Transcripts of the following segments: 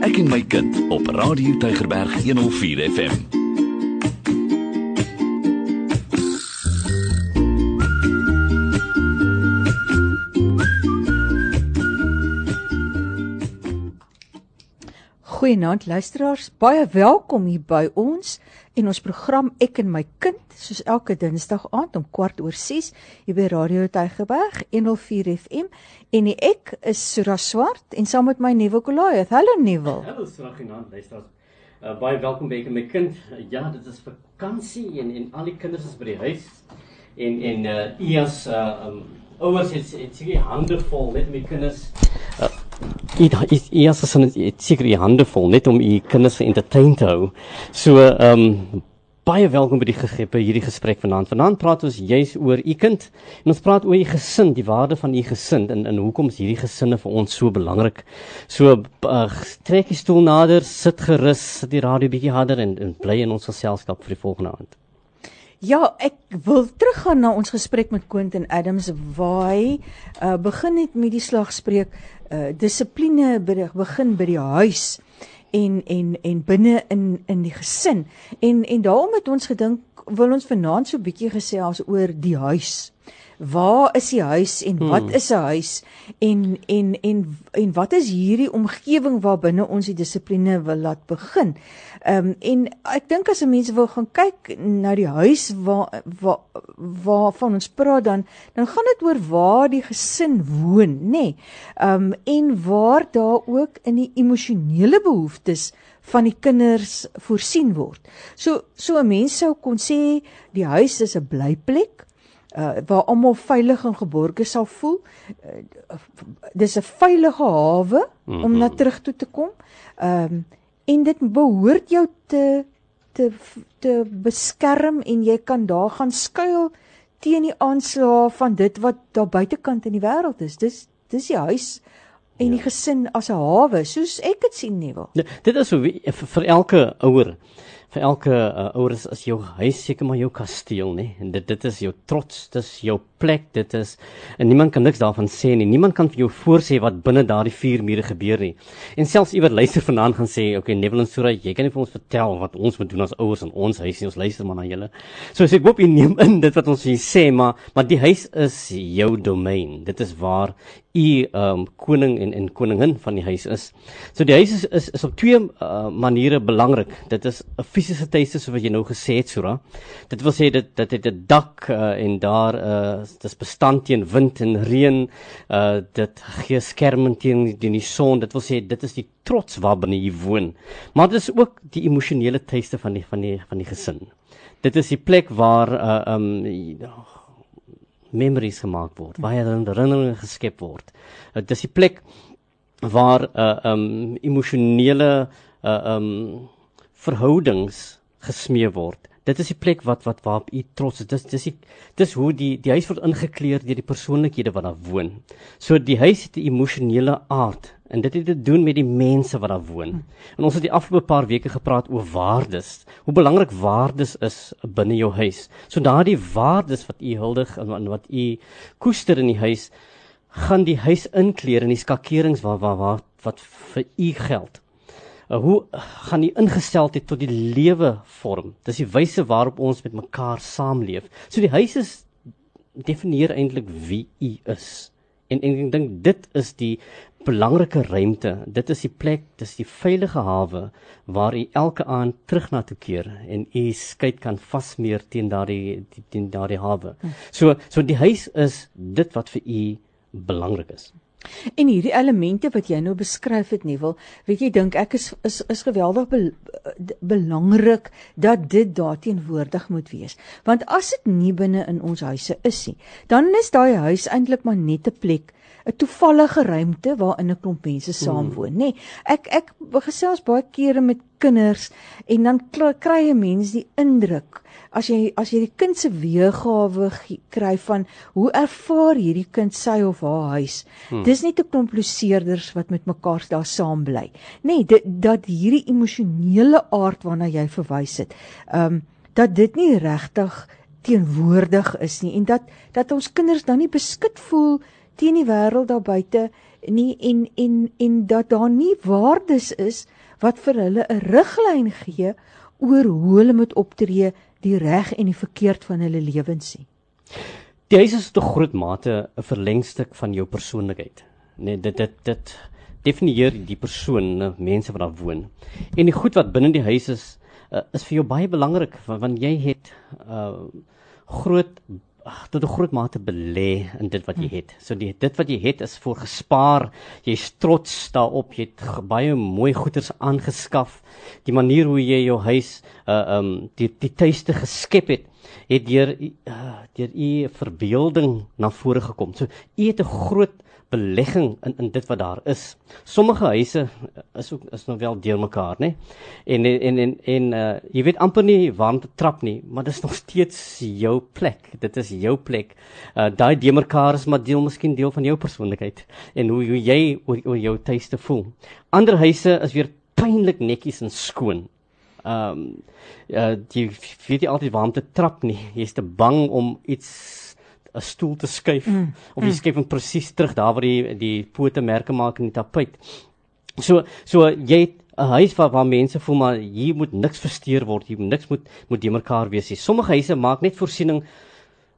Ek en my kind op Radio Tygerberg 104 FM. Goeienaand luisteraars, baie welkom hier by ons en ons program Ek en my kind, soos elke Dinsdag aand om kwart oor 6 hier by Radio Tygerberg 104 FM en die ek is Sura Swart en saam met my Nuwe Kolaith. Hallo Nuwe. Hallo Sura genaamd luisteraars. Uh, baie welkom by Ek en my kind. Uh, ja, dit is vakansie en en al die kinders is by die huis en en uh eers uh um, ouers het het seker hande vol net met kinders. Uh, Dit is eers as ons seker die hande vol net om u kinders entertain te hou. So ehm um, baie welkom by die gegrippe hierdie gesprek vanaand. Vanaand praat ons juis oor u kind en ons praat oor u gesin, die waarde van u gesin en en hoekom is hierdie gesinne vir ons so belangrik. So uh, trek die stoel nader, sit gerus, sit die radio bietjie harder en, en bly in ons geselskap vir die volgende aand. Ja, ek wil teruggaan na ons gesprek met Quentin Adams waar hy uh, begin het met die slagspreuk uh, dissipline begin by die huis en en en binne in in die gesin. En en daarom het ons gedink wil ons vanaand so 'n bietjie gesê as oor die huis waar is die huis en wat hmm. is 'n huis en en en en wat is hierdie omgewing waar binne ons die dissipline wil laat begin. Ehm um, en ek dink as mense wil gaan kyk na die huis waar waar waarvan ons praat dan dan gaan dit oor waar die gesin woon, nê. Nee. Ehm um, en waar daar ook in die emosionele behoeftes van die kinders voorsien word. So so 'n mens sou kon sê die huis is 'n blyplek uh waar almal veilig en geborge sal voel. Uh, dis 'n veilige hawe mm -hmm. om na terug toe te kom. Ehm um, en dit behoort jou te te te beskerm en jy kan daar gaan skuil teen die aanslae van dit wat daar buitekant in die wêreld is. Dis dis die huis en ja. die gesin as 'n hawe, soos ek dit sien nie wil. Ja, dit is so vir elke ouer vir elke uh, ouer is, is jou huis seker maar jou kasteel nê en dit dit is jou trots dis jou plek dit is en niemand kan niks daarvan sê nie. Niemand kan vir jou voorsê wat binne daardie vier mure gebeur nie. En selfs iewers luister vanaand gaan sê okay Neville en Sura jy kan nie vir ons vertel wat ons moet doen as ouers in ons huis nie. Ons luister maar na julle. So as ek hoop jy neem in dit wat ons sê maar maar die huis is jou domein. Dit is waar u um koning en en koningin van die huis is. So die huis is is, is op twee uh, maniere belangrik. Dit is 'n fisiese tuiste soos wat jy nou gesê het Sura. Dit wil sê dit dit het 'n dak uh, en daar uh dis bestand teen wind en reën. Uh dit gee skerming teen teen die son. Dit wil sê dit is die trots waarbinne jy woon. Maar dit is ook die emosionele tuiste van die van die van die gesin. Dit is die plek waar uh um memories gemaak word, waar herinneringe geskep word. Uh, dis die plek waar uh, um emosionele uh um verhoudings gesmee word. Dit is die plek wat wat waarop u trots is. Dis dis die dis hoe die die huis word ingekleer deur die persoonlikhede wat daar woon. So die huis het 'n emosionele aard en dit het te doen met die mense wat daar woon. En ons het die afgelope paar weke gepraat oor waardes. Hoe belangrik waardes is binne jou huis. So daardie waardes wat u huldig en wat u koester in die huis gaan die huis inkleer in die skakerings waar waar wat, wat vir u geld. Uh, hoe gaan die ingesteldheid tot die lewe vorm? Dis die wyse waarop ons met mekaar saamleef. So die huis is definieer eintlik wie u is. En, en ek dink dit is die belangrike ruimte. Dit is die plek, dis die veilige hawe waar u elke aand terug na toe keer en u skei kan vasmeer teen daardie teen daardie hawe. So so die huis is dit wat vir u belangrik is. En hierdie elemente wat jy nou beskryf het Nuwel, weet jy dink ek is is is geweldig be, belangrik dat dit daar teenwoordig moet wees. Want as dit nie binne in ons huise is nie, dan is daai huis eintlik maar net 'n plek 'n toevallige ruimte waarin 'n klomp mense saam woon, nê. Nee, ek ek gesels baie kere met kinders en dan kry 'n mens die indruk as jy as jy die kind se weergawe kry van hoe ervaar hierdie kind sy of haar huis. Hmm. Dis nie te kompliseerders wat met mekaar daar saam bly. Nê, nee, dit dat hierdie emosionele aard waarna jy verwys het. Ehm um, dat dit nie regtig teenwoordig is nie en dat dat ons kinders dan nie beskik voel teen die wêreld daar buite nie en en en dat daar nie waardes is wat vir hulle 'n riglyn gee oor hoe hulle moet optree, die reg en die verkeerd van hulle lewens nie. Die huis is tot groot mate 'n verlengstuk van jou persoonlikheid. Nee, dit dit dit definieer die persoon, mense wat daar woon. En die goed wat binne die huis is, uh, is vir jou baie belangrik want, want jy het uh groot tot 'n groot mate belê in dit wat jy hm. het. So die dit wat jy het is voor gespaar. Jy's trots daarop. Jy het baie mooi goederes aangeskaf. Die manier hoe jy jou huis uh um die die tuiste geskep het, het deur uh, deur u verbeelding na vore gekom. So u het 'n groot belegging in in dit wat daar is. Sommige huise is ook is nog wel deurmekaar, nê? En en en en uh jy weet amper nie waar om te trap nie, maar dit is nog steeds jou plek. Dit is jou plek. Uh daai deurmekaar is maar deel miskien deel van jou persoonlikheid en hoe hoe jy oor, oor jou tuiste voel. Ander huise is weer pynlik netjies en skoon. Ehm um, uh jy weet nie altyd waar om te trap nie. Jy's te bang om iets 'n stoel te skuif mm. of jy mm. skuif hom presies terug daar waar die die pote merke maak in die tapuit. So so jy het 'n huis waar waar mense voel maar hier moet niks versteur word, hier moet niks moet moet de mekaar wees nie. Sommige huise maak net voorsiening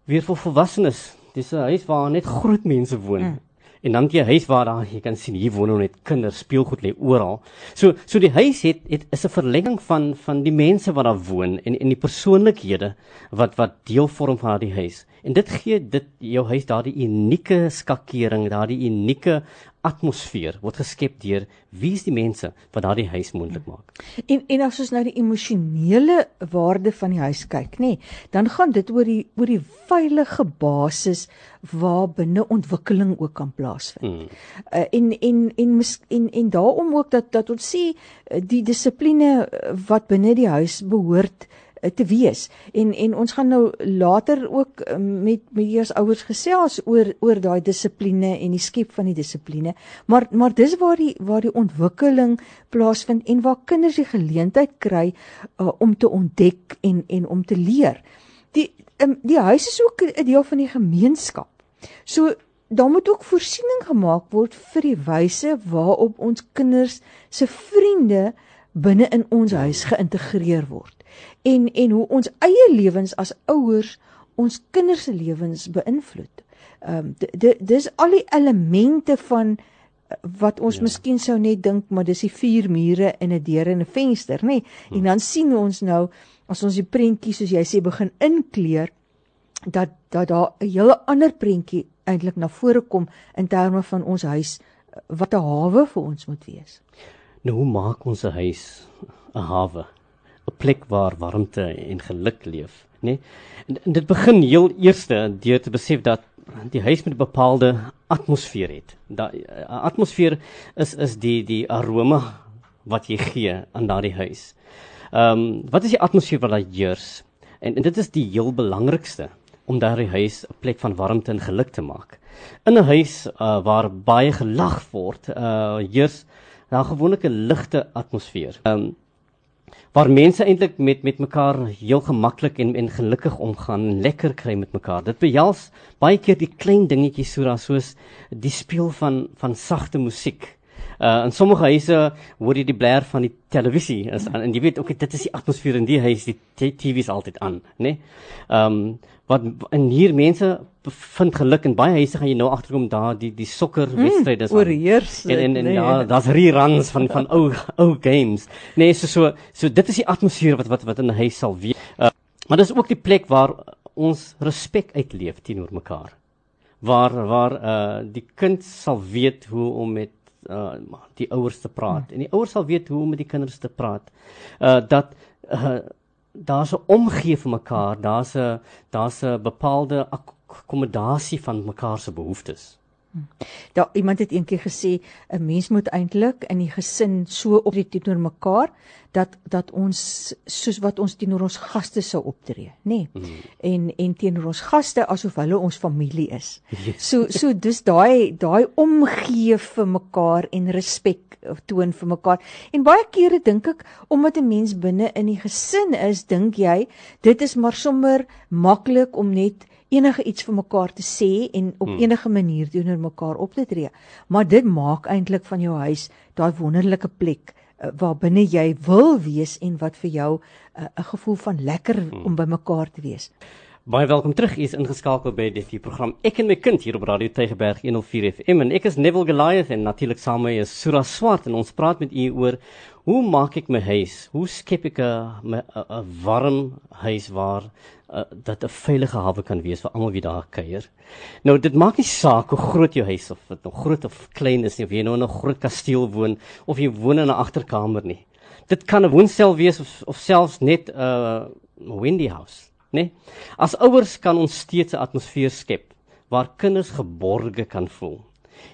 weer vir volwassenes. Dis 'n huis waar net groot mense woon. Mm. En dan jy huis waar daar jy kan sien hier woon net kinders, speelgoed lê oral. So so die huis het het is 'n verlenging van van die mense wat daar woon en en die persoonlikhede wat wat deel vorm van daardie huis. En dit gee dit jou huis daardie unieke skakering, daardie unieke atmosfeer word geskep deur wie is die mense wat daardie huis moontlik maak. En en as ons nou die emosionele waarde van die huis kyk, nê, nee, dan gaan dit oor die oor die veilige basis waar binne ontwikkeling ook kan plaasvind. Mm. Uh, en en en en en daarom ook dat dat ons sê uh, die dissipline wat binne die huis behoort Eh, te wees. En en ons gaan nou later ook eh, met met eers ouers gesels oor oor daai dissipline en die skep van die dissipline. Maar maar dis waar die waar die ontwikkeling plaasvind en waar kinders die geleentheid kry uh, om te ontdek en en om te leer. Die um, die huis is ook 'n deel van die gemeenskap. So daar moet ook voorsiening gemaak word vir die wyse waarop ons kinders se vriende binne in ons huis geïntegreer word en en hoe ons eie lewens as ouers ons kinders se lewens beïnvloed. Ehm um, dis al die elemente van eh, wat ons ja. miskien sou net dink maar dis die vier mure en 'n deur en 'n venster, nê? Nee? Hm. En dan sien ons nou as ons die prentjie soos jy sê begin inkleer dat dat daar 'n hele ander prentjie eintlik na vore kom in terme van ons huis wat 'n hawe vir ons moet wees. Nou hoe maak ons 'n huis 'n hawe? 'n plek waar warmte en geluk leef, nê? Nee? En, en dit begin heel eerste deur te besef dat die huis met 'n bepaalde atmosfeer het. Daai atmosfeer is is die die aroma wat jy gee aan daardie huis. Ehm um, wat is die atmosfeer wat daar heers? En, en dit is die heel belangrikste om daardie huis 'n plek van warmte en geluk te maak. In 'n huis uh, waar baie gelag word, uh heers daar gewoonlik 'n ligte atmosfeer. Ehm um, waar mense eintlik met met mekaar heel gemaklik en en gelukkig omgaan en lekker kry met mekaar. Dit behels baie keer die klein dingetjies so daar soos die speel van van sagte musiek. Uh in sommige huise hoor jy die blaar van die televisie is aan en jy weet ook dit is die atmosfeer in die huis, die TV is altyd aan, né? Nee? Um wat in hier mense vind geluk en baie huise gaan jy nou agterkom daar die die sokker wedstryde mm, oorheers en en, en nee. ja daar's reruns van van ou ou games nee so so so dit is die atmosfeer wat wat wat in 'n huis sal wees uh, maar dis ook die plek waar ons respek uitleef teenoor mekaar waar waar uh die kind sal weet hoe om met uh die ouers te praat mm. en die ouers sal weet hoe om met die kinders te praat uh dat uh daar's 'n omgee vir mekaar, daar's 'n daar's 'n bepaalde akkommodasie van mekaar se behoeftes. Daar iemand het eendag gesê 'n mens moet eintlik in die gesin so optree teenoor mekaar dat dat ons soos wat ons teenoor ons gaste sou optree, nê? Nee. Mm. En en teenoor ons gaste asof hulle ons familie is. Yes. So so dis daai daai omgee vir mekaar en respek toon vir mekaar. En baie kere dink ek omdat 'n mens binne in die gesin is, dink jy dit is maar sommer maklik om net enige iets vir mekaar te sê en op Hmm. enige manier teenoor mekaar op te tree. Maar dit maak eintlik van jou huis daai wonderlike plek uh, waar binne jy wil wees en wat vir jou 'n uh, gevoel van lekker Hmm. om by mekaar te wees. Baie welkom terug. U is ingeskakel by die program Ek en my kind hier op Radio Tygerberg 104 FM en ek is Neville Goliath en natuurlik saam met my is Sura Swart en ons praat met u oor hoe maak ek my huis? Hoe skep ek 'n 'n warm huis waar uh, dat 'n veilige hawe kan wees vir almal wie daar kuier. Nou dit maak nie saak hoe groot jou huis of dit nou groot of klein is nie, of jy nou in 'n groot kasteel woon of jy woon in 'n agterkamer nie. Dit kan 'n woonstel wees of of selfs net 'n uh, windy house, né? Nee? As ouers kan ons steeds 'n atmosfeer skep waar kinders geborge kan voel.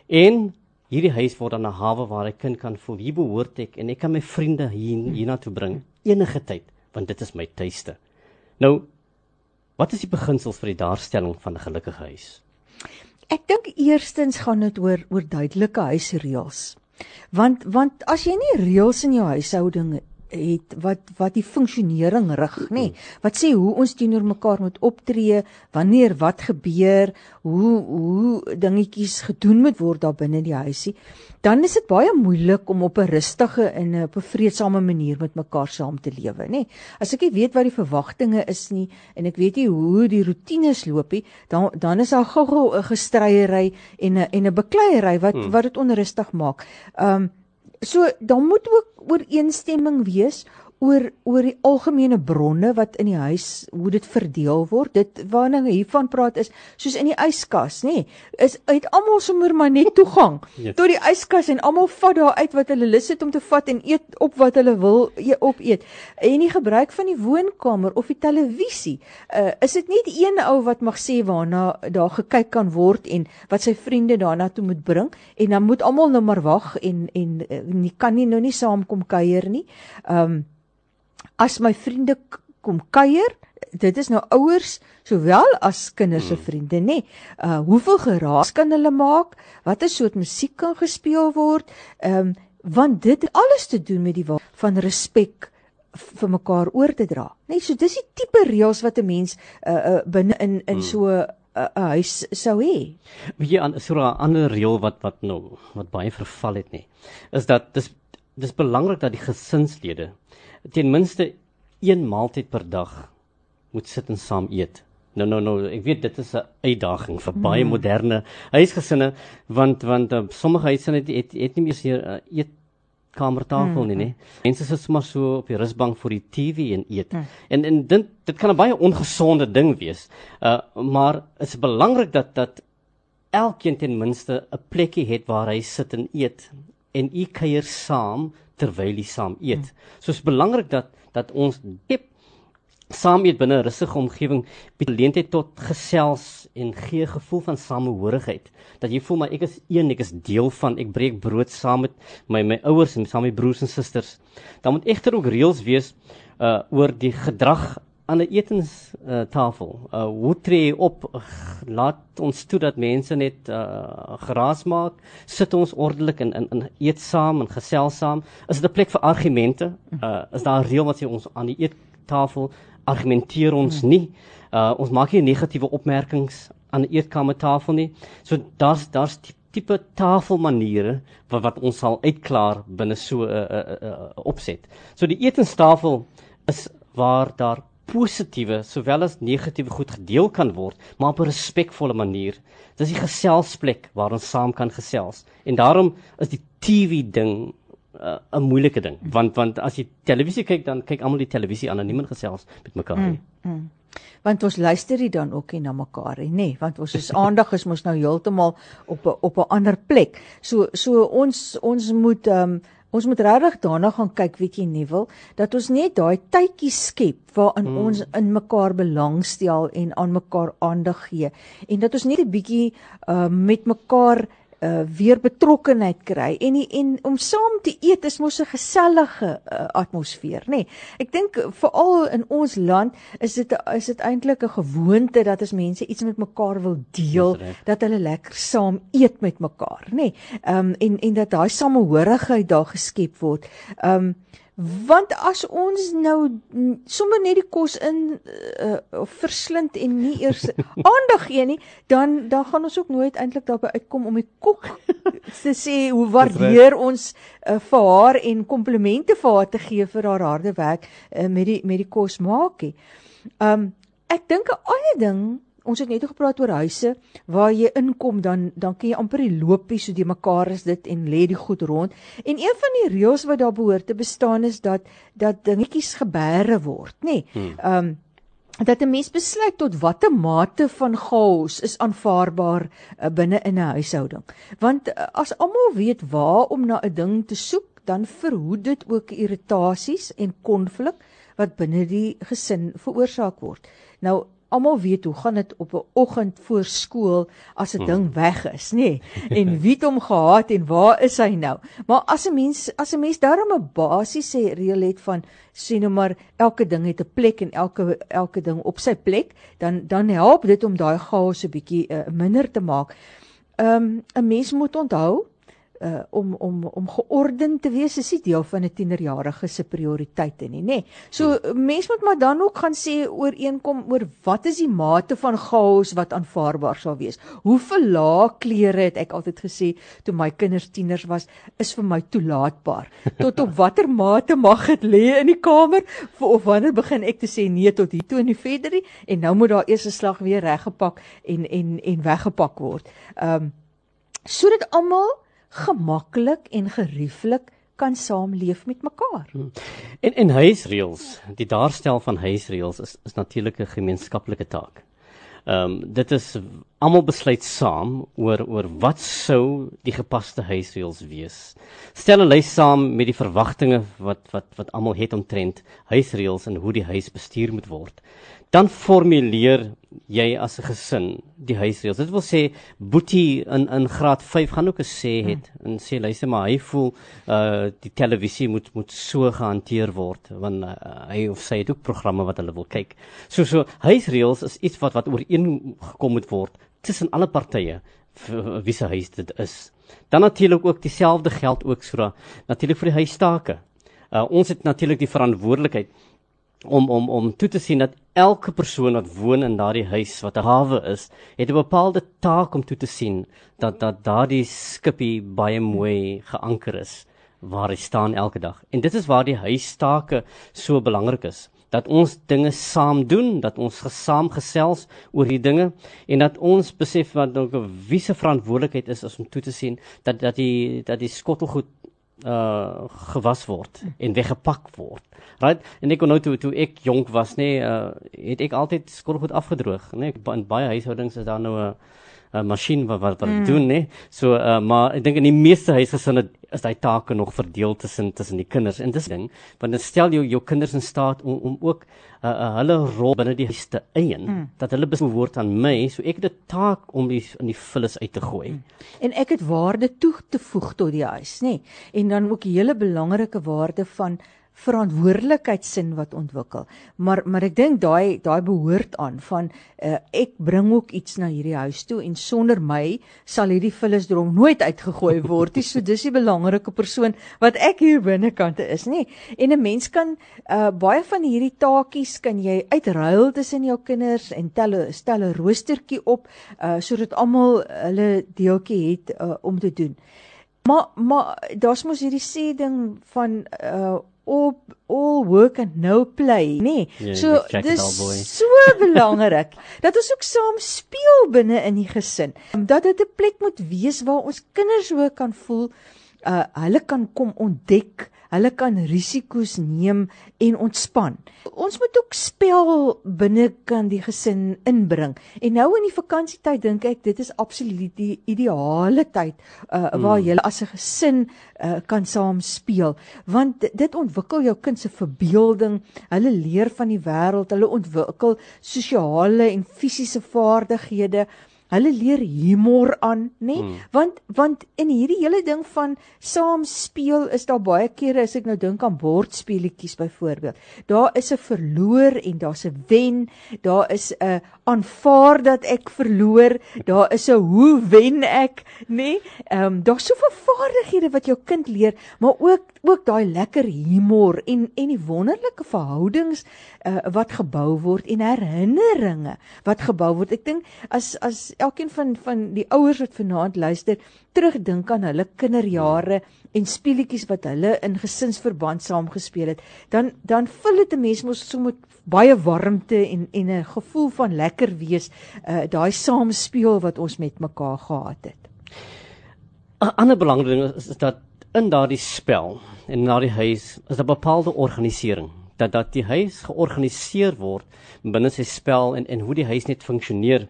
En hierdie huis word dan 'n hawe waar 'n kind kan voel hier behoort ek en ek kan my vriende hier hiernatoe bring enige tyd want dit is my tuiste. Nou wat is die beginsels vir die daarstelling van 'n gelukkige huis? Ek dink eerstens gaan dit oor oor duidelike huisreëls. Want want as jy nie reëls in jou huishouding het wat wat die funksionering rig, nê? Wat sê hoe ons teenoor mekaar moet optree, wanneer wat gebeur, hoe hoe dingetjies gedoen moet word daar binne die huisie, dan is dit baie moeilik om op 'n rustige en op 'n vreedsame manier met mekaar saam te lewe, nê? As ek nie weet wat die verwagtinge is nie en ek weet nie hoe die roetines loop nie, dan dan is daar gou-gou 'n gestryery en 'n en 'n bekleierery wat hmm. wat dit onrustig maak. Um so dan moet ook ooreenstemming wees oor oor die algemene bronne wat in die huis hoe dit verdeel word. Dit waarna hiervan praat is soos in die yskas, nê? Is uit almal sommer maar net toegang Yes. tot die yskas en almal vat daar uit wat hulle lus het om te vat en eet op wat hulle wil e- opeet. En die gebruik van die woonkamer of die televisie, uh, is dit net een ou wat mag sê waarna daar gekyk kan word en wat sy vriende daarna toe moet bring en dan moet almal nou maar wag en en uh, nie kan nie nou nie saam kom kuier nie. Um as my vriende kom kuier, dit is nou ouers sowel as kinders se vriende, nê. Uh hoeveel geraas kan hulle maak? Watter soort musiek kan gespeel word? Ehm um, want dit het alles te doen met die van respek vir mekaar oor te dra. Net so dis die tipe reëls wat 'n mens uh, uh binne in in so 'n uh, uh, huis sou hê. Weet jy aan so 'n ander reël wat wat nou wat baie verval het nie, is dat dis dis belangrik dat die gesinslede ten minste een maaltyd per dag moet sit en saam eet. Nou nou nou, ek weet dit is 'n uitdaging vir baie mm. moderne huisgesinne want want uh, sommige huise het, het het nie meer 'n uh, eet kamertafel mm. nie, nê. Mense sit sommer so op die rusbank voor die TV en eet. Mm. En en dit dit kan 'n baie ongesonde ding wees. Uh maar dit is belangrik dat dat elkeen ten minste 'n plekkie het waar hy sit en eet en u kuier saam terwyl hy saam eet. Mm. So is belangrik dat dat ons diep saam eet binne 'n rustige omgewing bied geleentheid tot gesels en gee gevoel van samehorigheid. Dat jy voel maar ek is een, ek is deel van, ek breek brood saam met my my ouers en saam met my broers en susters. Dan moet egter ook reëls wees uh oor die gedrag aan 'n etenstafel. Uh, tafel. uh hoe tree jy op? Uh, laat ons toe dat mense net uh geraas maak. Sit ons ordelik en in in eet saam en gesels saam. Is dit 'n plek vir argumente? Uh is daar 'n reël wat sê ons aan die eettafel argumenteer ons nie. Uh ons maak nie negatiewe opmerkings aan die eetkamertafel nie. So daar's daar's die tipe tafelmaniere wat wat ons sal uitklaar binne so 'n uh, uh, uh, opset. So die etenstafel is waar daar positiewe sowel as negatiewe goed gedeel kan word, maar op 'n respekvolle manier. Dis die geselsplek waar ons saam kan gesels. En daarom is die TV ding uh, 'n moeilike ding, want want as jy televisie kyk, dan kyk almal die televisie aan en niemand gesels met mekaar nie. Mm. Want ons luister nie dan ook nie na mekaar nie, nê, want ons is aandag is mos nou heeltemal op 'n op 'n ander plek. So so ons ons moet ehm um, Ons moet regtig daarna gaan kyk, weet jy nie wil, dat ons net daai tydjie skep waarin mm. ons in mekaar belangstel en aan mekaar aandag gee en dat ons net 'n bietjie uh, met mekaar uh weer betrokkenheid kry en die, en om saam te eet is mos 'n gesellige uh, atmosfeer nê. Nee, ek dink veral in ons land is dit is dit eintlik 'n gewoonte dat as mense iets met mekaar wil deel dat hulle lekker saam eet met mekaar nê. Nee, ehm um, en en dat daai samehorigheid daar geskep word. Ehm um, Want as ons nou mm, sommer net die kos in uh, verslind en nie eers aandag gee nie, dan dan gaan ons ook nooit eintlik daarby uitkom om die kok te sê hoe waardeer ons uh, vir haar en komplimente vir haar te gee vir haar harde werk uh, met die met die kos maak nie. Um ek dink 'n ander ding ons het net gepraat oor huise waar jy inkom dan dan kan jy amper die loopie so die mekaar is dit en lê die goed rond. En een van die reëls wat daar behoort te bestaan is dat dat dingetjies gebeere word, nê. Nee. Ehm um, dat 'n mens besluit tot watter mate van chaos is aanvaarbaar uh, binne in 'n huishouding. Want uh, as almal weet waar om na 'n ding te soek, dan verhoed dit ook irritasies en konflik wat binne die gesin veroorsaak word. Nou almal weet hoe gaan dit op 'n oggend voor skool as 'n hmm. ding weg is, nê? Nee? En wie het hom gehaat en waar is hy nou? Maar as 'n mens as 'n mens daarom 'n basiese reël het van sê nou maar elke ding het 'n plek en elke elke ding op sy plek, dan dan help dit om daai chaos 'n bietjie uh, minder te maak. Ehm um, 'n mens moet onthou uh om om om geordend te wees is nie deel van 'n tienerjarige se prioriteite nie, nê. Nee. So mens moet maar dan ook gaan sê ooreenkom oor wat is die mate van chaos wat aanvaarbaar sal wees. Hoeveel lae klere het ek altyd gesê toe my kinders tieners was is vir my toelaatbaar. Tot op watter mate mag dit lê in die kamer of wanneer begin ek te sê nee tot hier toe en nie verder nie en nou moet daar eers 'n slag weer reggepak en en en weggepak word. Um sodat almal gemaklik en gerieflik kan saamleef met mekaar. Hmm. En en huisreëls, die daarstel van huisreëls is is natuurlik 'n gemeenskaplike taak. Ehm um, dit is almal besluit saam oor oor wat sou die gepaste huisreëls wees. Stel 'n lys saam met die verwagtinge wat wat wat almal het omtrent huisreëls en hoe die huis bestuur moet word dan formuleer jy as 'n gesin die huisreëls. Dit wil sê Boetie in in graad 5 gaan ook 'n sê het hmm. en sê luister maar hy voel uh die televisie moet moet so gehanteer word want uh, hy of sy het ook programme wat hulle wil kyk. So so huisreëls is iets wat wat ooreengekom moet word tussen alle partye wie se huis dit is. Dan natuurlik ook dieselfde geld ook so natuurlik vir die huistake. Uh ons het natuurlik die verantwoordelikheid om om om toe te sien dat elke persoon wat woon in daardie huis wat 'n hawe is, het 'n bepaalde taak om toe te sien dat dat daardie skipie baie mooi geanker is waar hy staan elke dag. En dit is waar die huistake so belangrik is dat ons dinge saam doen, dat ons gesaam gesels oor die dinge en dat ons besef wat ook wie se verantwoordelikheid is om toe te sien dat dat die dat die skottelgoed uh gewas word en weggepak word. Right? En ek kon nou toe toe ek jonk was, nê, nee, uh het ek altyd skottelgoed afgedroog, nê. Nee, in baie huishoudings is daar nou 'n 'n masjien wat wat, wat mm. doen, nê. So uh maar ek dink in die meeste huisgesinne is daai take nog verdeel tussen tussen die kinders. En dis ding, want dit stel jou jou kinders in staat om om ook uh, uh, hulle rol binne die huis te eien, mm. dat hulle behoort aan my, so ek het 'n taak om die in die vullis uit te gooi. Mm. En ek het waarde toe te voeg tot die huis, nê. Nee. En dan ook 'n hele belangrike waarde van verantwoordelikheidsin wat ontwikkel. Maar maar ek dink daai daai behoort aan van uh, ek bring ook iets na hierdie huis toe en sonder my sal hierdie vullisdrom nooit uitgegooi word nie. So dis die belangrike persoon wat ek hier binnekante is, nê. En 'n mens kan uh, baie van hierdie taakies kan jy uitruil tussen jou kinders en tel stel 'n roostertjie op uh, sodat almal hulle deeltjie het uh, om te doen. Maar maar daar's mos hierdie sê ding van uh op all work and no play, nê. Nee. Yeah, so dis so belangrik dat ons ook saam speel binne in die gesin. Dat dit 'n plek moet wees waar ons kinders ook kan voel uh hulle kan kom ontdek Hulle kan risiko's neem en ontspan. Ons moet ook spel binne kan die gesin inbring. En nou in die vakansietyd dink ek dit is absoluut die ideale tyd uh, waar hmm. jy as 'n gesin uh, kan saam speel want dit ontwikkel jou kind se verbeelding. Hulle leer van die wêreld, hulle ontwikkel sosiale en fisiese vaardighede. Hulle leer humor aan, nê? Nee? Hmm. Want want in hierdie hele ding van saam speel is daar baie kere as ek nou dink aan bordspeletjies byvoorbeeld. Daar is 'n verloor en daar's 'n wen. Daar is 'n aanvaar dat ek verloor. Daar is 'n hoe wen ek, nê? Nee? Ehm um, daar's soveel vaardighede wat jou kind leer, maar ook ook daai lekker humor en en die wonderlike verhoudings uh, wat gebou word en herinneringe wat gebou word. Ek dink as as elkeen van van die ouers wat vanaand luister terugdink aan hulle kinderjare en speletjies wat hulle in gesinsverband saam gespeel het, dan dan vul dit 'n mens mos so met baie warmte en en 'n gevoel van lekker wees, uh, daai saamspeel wat ons met mekaar gehad het. 'n Ander belangrike ding is, is dat in daardie spel en na die huis is 'n bepaalde organisering dat dat die huis georganiseer word binne sy spel en en hoe die huis net funksioneer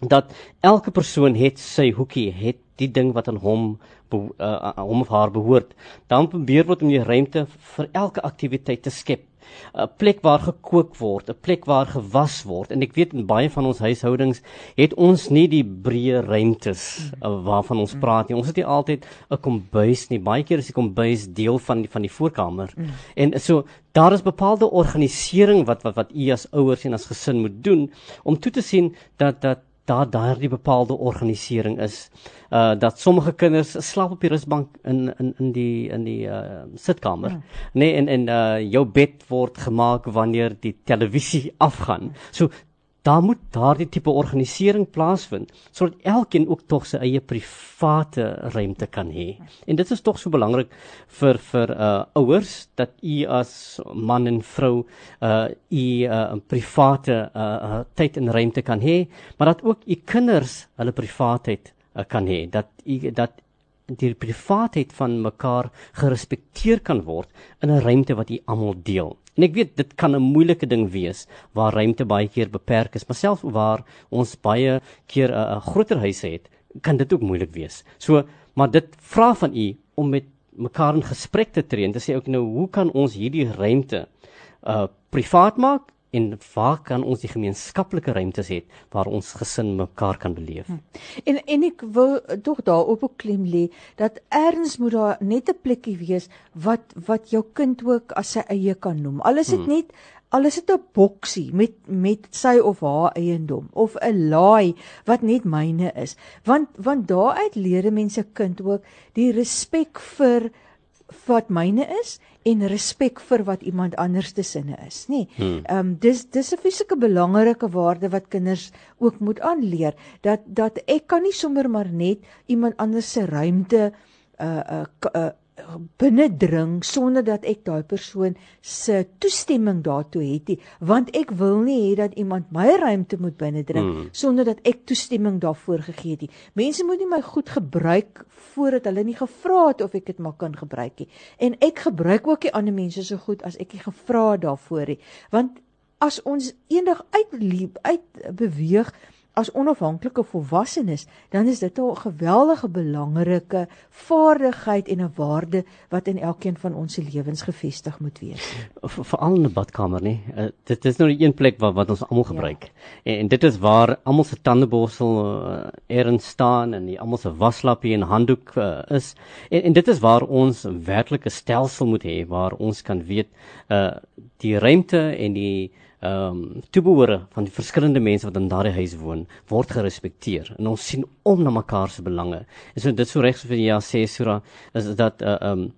dat elke persoon het sy hoekie het die ding wat aan hom uh, hom of haar behoort dan probeer word om die ruimte vir elke aktiwiteit te skep 'n plek waar gekook word, 'n plek waar gewas word. En ek weet in baie van ons huishoudings het ons nie die breë ruimtes uh, waarvan ons praat nie. Ons het nie altyd 'n kombuis nie. Baie keer is die kombuis deel van die van die voorkamer. Mm. En so daar is bepaalde organisering wat wat wat u as ouers en as gesin moet doen om toe te sien dat dat daar daardie bepaalde organisering is. Uh dat sommige kinders slaap op die rusbank in in in die in die uh sitkamer. Ja. Nee en en uh jou bed word gemaak wanneer die televisie afgaan. So daar moet daardie tipe organisering plaasvind sodat elkeen ook tog sy eie private ruimte kan hê. En dit is tog so belangrik vir vir uh ouers dat u as man en vrou uh u uh 'n private uh, uh tyd en ruimte kan hê, maar dat ook u kinders hulle privaatheid uh, kan hê, dat u dat die privaatheid van mekaar gerespekteer kan word in 'n ruimte wat u almal deel. En ek weet dit kan 'n moeilike ding wees waar ruimte baie keer beperk is, maar selfs waar ons baie keer 'n groter huis het, kan dit ook moeilik wees. So, maar dit vra van u om met mekaar in gesprek te tree en te sê ook nou, hoe kan ons hierdie ruimte uh privaat maak en waar kan ons die gemeenskaplike ruimtes hê waar ons gesin mekaar kan beleef. Hm. En en ek wil tog daarop op klem lê dat erns moet daar net 'n plekkie wees wat wat jou kind ook as sy eie kan noem. Al is dit hmm. net al is dit 'n boksie met met sy of haar eiendom of 'n laai wat net myne is. Want want daaruit leer mense kind ook die respek vir wat myne is en respek vir wat iemand anders se sinne is, nê. Nee. Ehm um, dis dis 'n fisieke belangrike waarde wat kinders ook moet aanleer dat dat ek kan nie sommer maar net iemand anders se ruimte uh uh, uh binnendring sonder dat ek daai persoon se toestemming daartoe het nie want ek wil nie hê dat iemand my ruimte moet binnendring mm. sonder dat ek toestemming daarvoor gegee het nie. Mense moet nie my goed gebruik voordat hulle nie gevra het of ek dit maar kan gebruik nie. En ek gebruik ook die ander mense so goed as ek nie gevra daarvoor nie want as ons eendag uit uit beweeg as onafhanklike volwassenes, dan is dit 'n geweldige belangrike vaardigheid en 'n waarde wat in elkeen van ons se lewens gevestig moet wees. Veral in 'n badkamer, nê. Uh, dit is nou die een plek waar wat ons almal ja. gebruik. Ja. En, en dit is waar almal se tandeborsel uh, erin staan en die almal se waslappie en handdoek uh, is. En, en dit is waar ons werklik 'n stelsel moet hê waar ons kan weet uh die ruimte en die ehm um, toebehore van die verskillende mense wat in daardie huis woon word gerespekteer en ons sien om na mekaar se belange. En so dit so regs vir ja sê Sura is dat eh, ehm uh, um,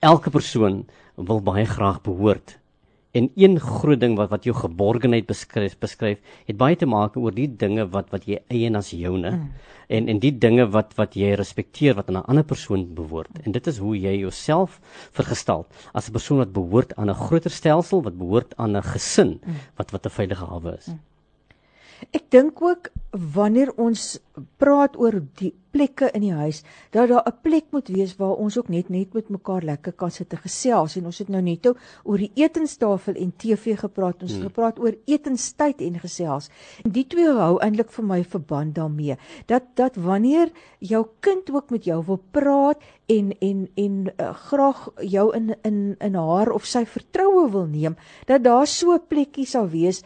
elke persoon wil baie graag behoort En een groot ding wat wat jou geborgenheid beskryf beskryf, het baie te maak oor die dinge wat wat jy eien as joune. Mm. En en die dinge wat wat jy respekteer wat aan 'n ander persoon behoort. En dit is hoe jy jouself vergestel as 'n persoon wat behoort aan 'n groter stelsel, wat behoort aan 'n gesin mm. wat wat 'n veilige hawe is. Mm. Ek dink ook wanneer ons praat oor die plekke in die huis dat daar 'n plek moet wees waar ons ook net net met mekaar lekker kan sit en gesels en ons het nou net oor die etenstafel en TV gepraat ons het hmm. gepraat oor etenstyd en gesels en die twee hou eintlik vir my verband daarmee dat dat wanneer jou kind ook met jou wil praat en en en uh, graag jou in in in haar of sy vertroue wil neem dat daar so 'n plekkie sal wees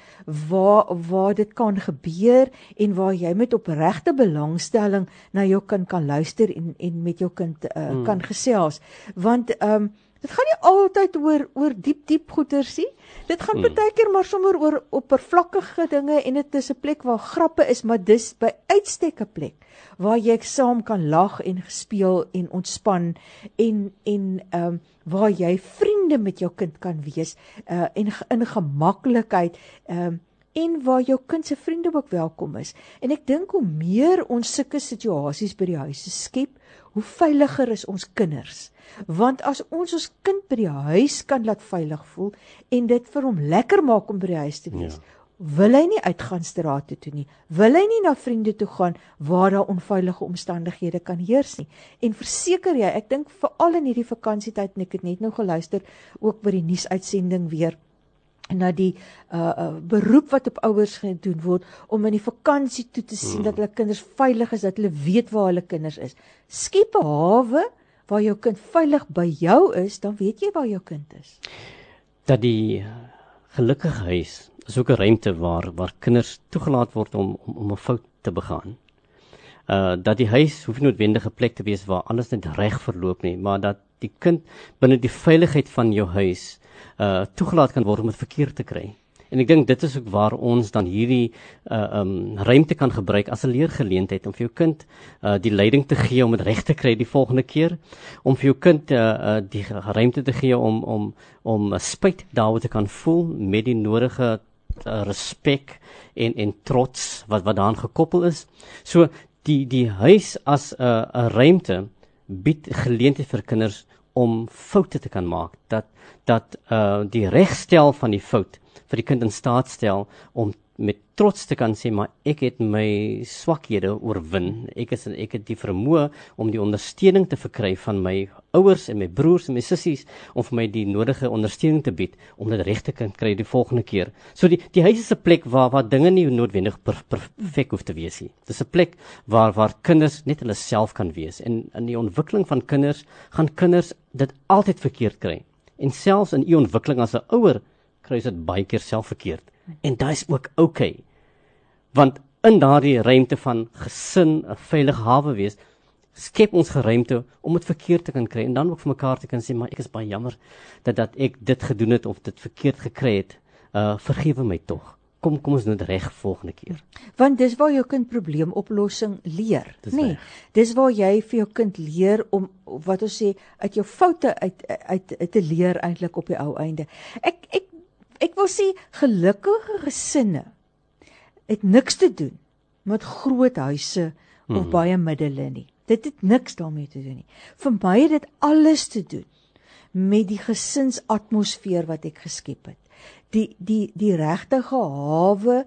waar waar dit kan gebeur en waar jy met opregte belangstelling na jou kind kan luister en en met jou kind uh, mm. kan gesels want ehm um, Dit gaan nie altyd oor oor diep diep goetersie. Dit gaan Hmm. baie keer maar sommer oor oppervlakkige dinge en dit is 'n plek waar grappe is, maar dis by uitstek 'n plek waar jy saam kan lag en speel en ontspan en en ehm um, waar jy vriende met jou kind kan wees uh en in gemaklikheid ehm um, en waar jou kind se vriende ook welkom is. En ek dink hoe meer ons sulke situasies by die huise skep, hoe veiliger is ons kinders. Want as ons ons kind by die huis kan laat veilig voel en dit vir hom lekker maak om by die huis te wees, Ja. wil hy nie uitgaan strate toe nie. Wil hy nie na vriende toe gaan waar daar onveilige omstandighede kan heers nie. En verseker jy, ek dink veral in hierdie vakansietyd en ek het net nou geluister ook by die nuusuitsending weer na die uh, uh beroep wat op ouers gedoen word om in die vakansie toe te sien mm. dat hulle kinders veilig is, dat hulle weet waar hulle kinders is. Skep 'n hawe waar jou kind veilig by jou is, dan weet jy waar jou kind is. dat die gelukkige huis is ook 'n ruimte waar waar kinders toegelaat word om om, om 'n fout te begaan. Uh dat die huis hoef nie noodwendig 'n plek te wees waar alles net reg verloop nie, maar dat die kind binne die veiligheid van jou huis uh toegelaat kan word om dit verkeerd te kry. En ek dink dit is ook waar ons dan hierdie uh um ruimte kan gebruik as 'n leergeleentheid om vir jou kind uh die leiding te gee om dit reg te kry die volgende keer, om vir jou kind uh, uh die ruimte te gee om om om spyt daaroor te kan voel met die nodige uh, respek en en trots wat wat daaraan gekoppel is. So die die huis as 'n uh, 'n ruimte bied geleentheid vir kinders om foute te kan maak dat dat uh die regstel van die fout vir die kind in staat stel om met trots te kan sê maar ek het my swakhede oorwin ek is ek het die vermoë om die ondersteuning te verkry van my ouers en my broers en my sissies om vir my die nodige ondersteuning te bied om dit reg te kan kry die volgende keer. So die die huis is 'n plek waar waar dinge nie noodwendig per, perfek hoef te wees nie. Dis 'n plek waar waar kinders net hulle self kan wees en in die ontwikkeling van kinders gaan kinders dit altyd verkeerd kry. En selfs in u ontwikkeling as 'n ouer kry jy dit baie keer self verkeerd. En dit is ook oukei. Okay. Want in daardie ruimte van gesin, 'n veilige hawe wees, skep ons geruimte om dit verkeerd te kan kry en dan ook vir mekaar te kan sê maar ek is baie jammer dat dat ek dit gedoen het of dit verkeerd gekry het. Uh vergewe my tog. Kom kom ons doen dit reg volgende keer. Want dis waar jou kind probleemoplossing leer, Dis nê? Nee, reg. dis waar jy vir jou kind leer om wat ons sê uit jou foute uit uit, uit te leer eintlik op die ou einde. Ek ek ek wil sê gelukkige gesinne het niks te doen met groot huise of Mhm. baie middele nie. Dit het niks daarmee te doen nie. Vir my het dit alles te doen met die gesinsatmosfeer wat ek geskep het. Die die die regtige hawe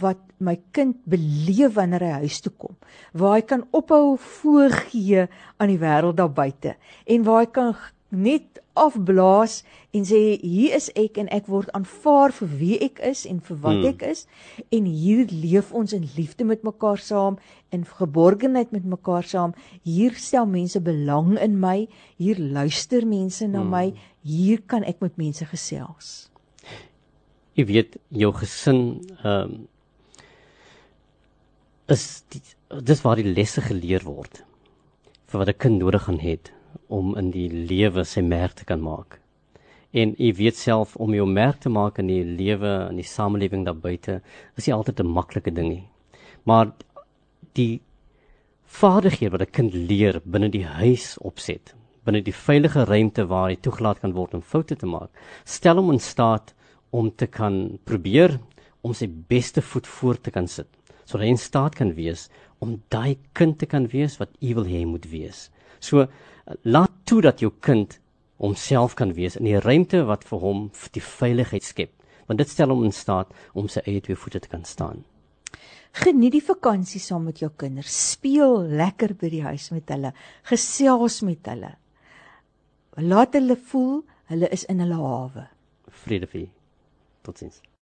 wat my kind beleef wanneer hy huis toe kom, waar hy kan ophou voorgee aan die wêreld daar buite en waar hy kan net afblaas en sê hier is ek en ek word aanvaar vir wie ek is en vir wat Hmm. ek is en hier leef ons in liefde met mekaar saam in geborgenheid met mekaar saam hier stel mense belang in my hier luister mense na Hmm. my hier kan ek met mense gesels Jy weet jou gesin ehm um, is die, dis waar die lesse geleer word vir wat 'n kind nodig gaan het om in die lewe sy merk te kan maak. En jy weet self om jou merk te maak in die lewe in die samelewing daar buite is nie altyd 'n maklike ding nie. Maar die vaardighede wat 'n kind leer binne die huis opset, binne die veilige ruimte waar hy toegelaat kan word om foute te maak, stel hom in staat om te kan probeer om sy beste voet voor te kan sit sodat hy in staat kan wees om daai kind te kan wees wat u wil hê hy moet wees. So laat toe dat jou kind homself kan wees in die ruimte wat vir hom die veiligheid skep, want dit stel hom in staat om sy eie twee voete te kan staan. Geniet die vakansie saam met jou kinders. Speel lekker by die huis met hulle. Gesels met hulle. Laat hulle voel hulle is in hulle hawe. Vrede vir u. Totsiens.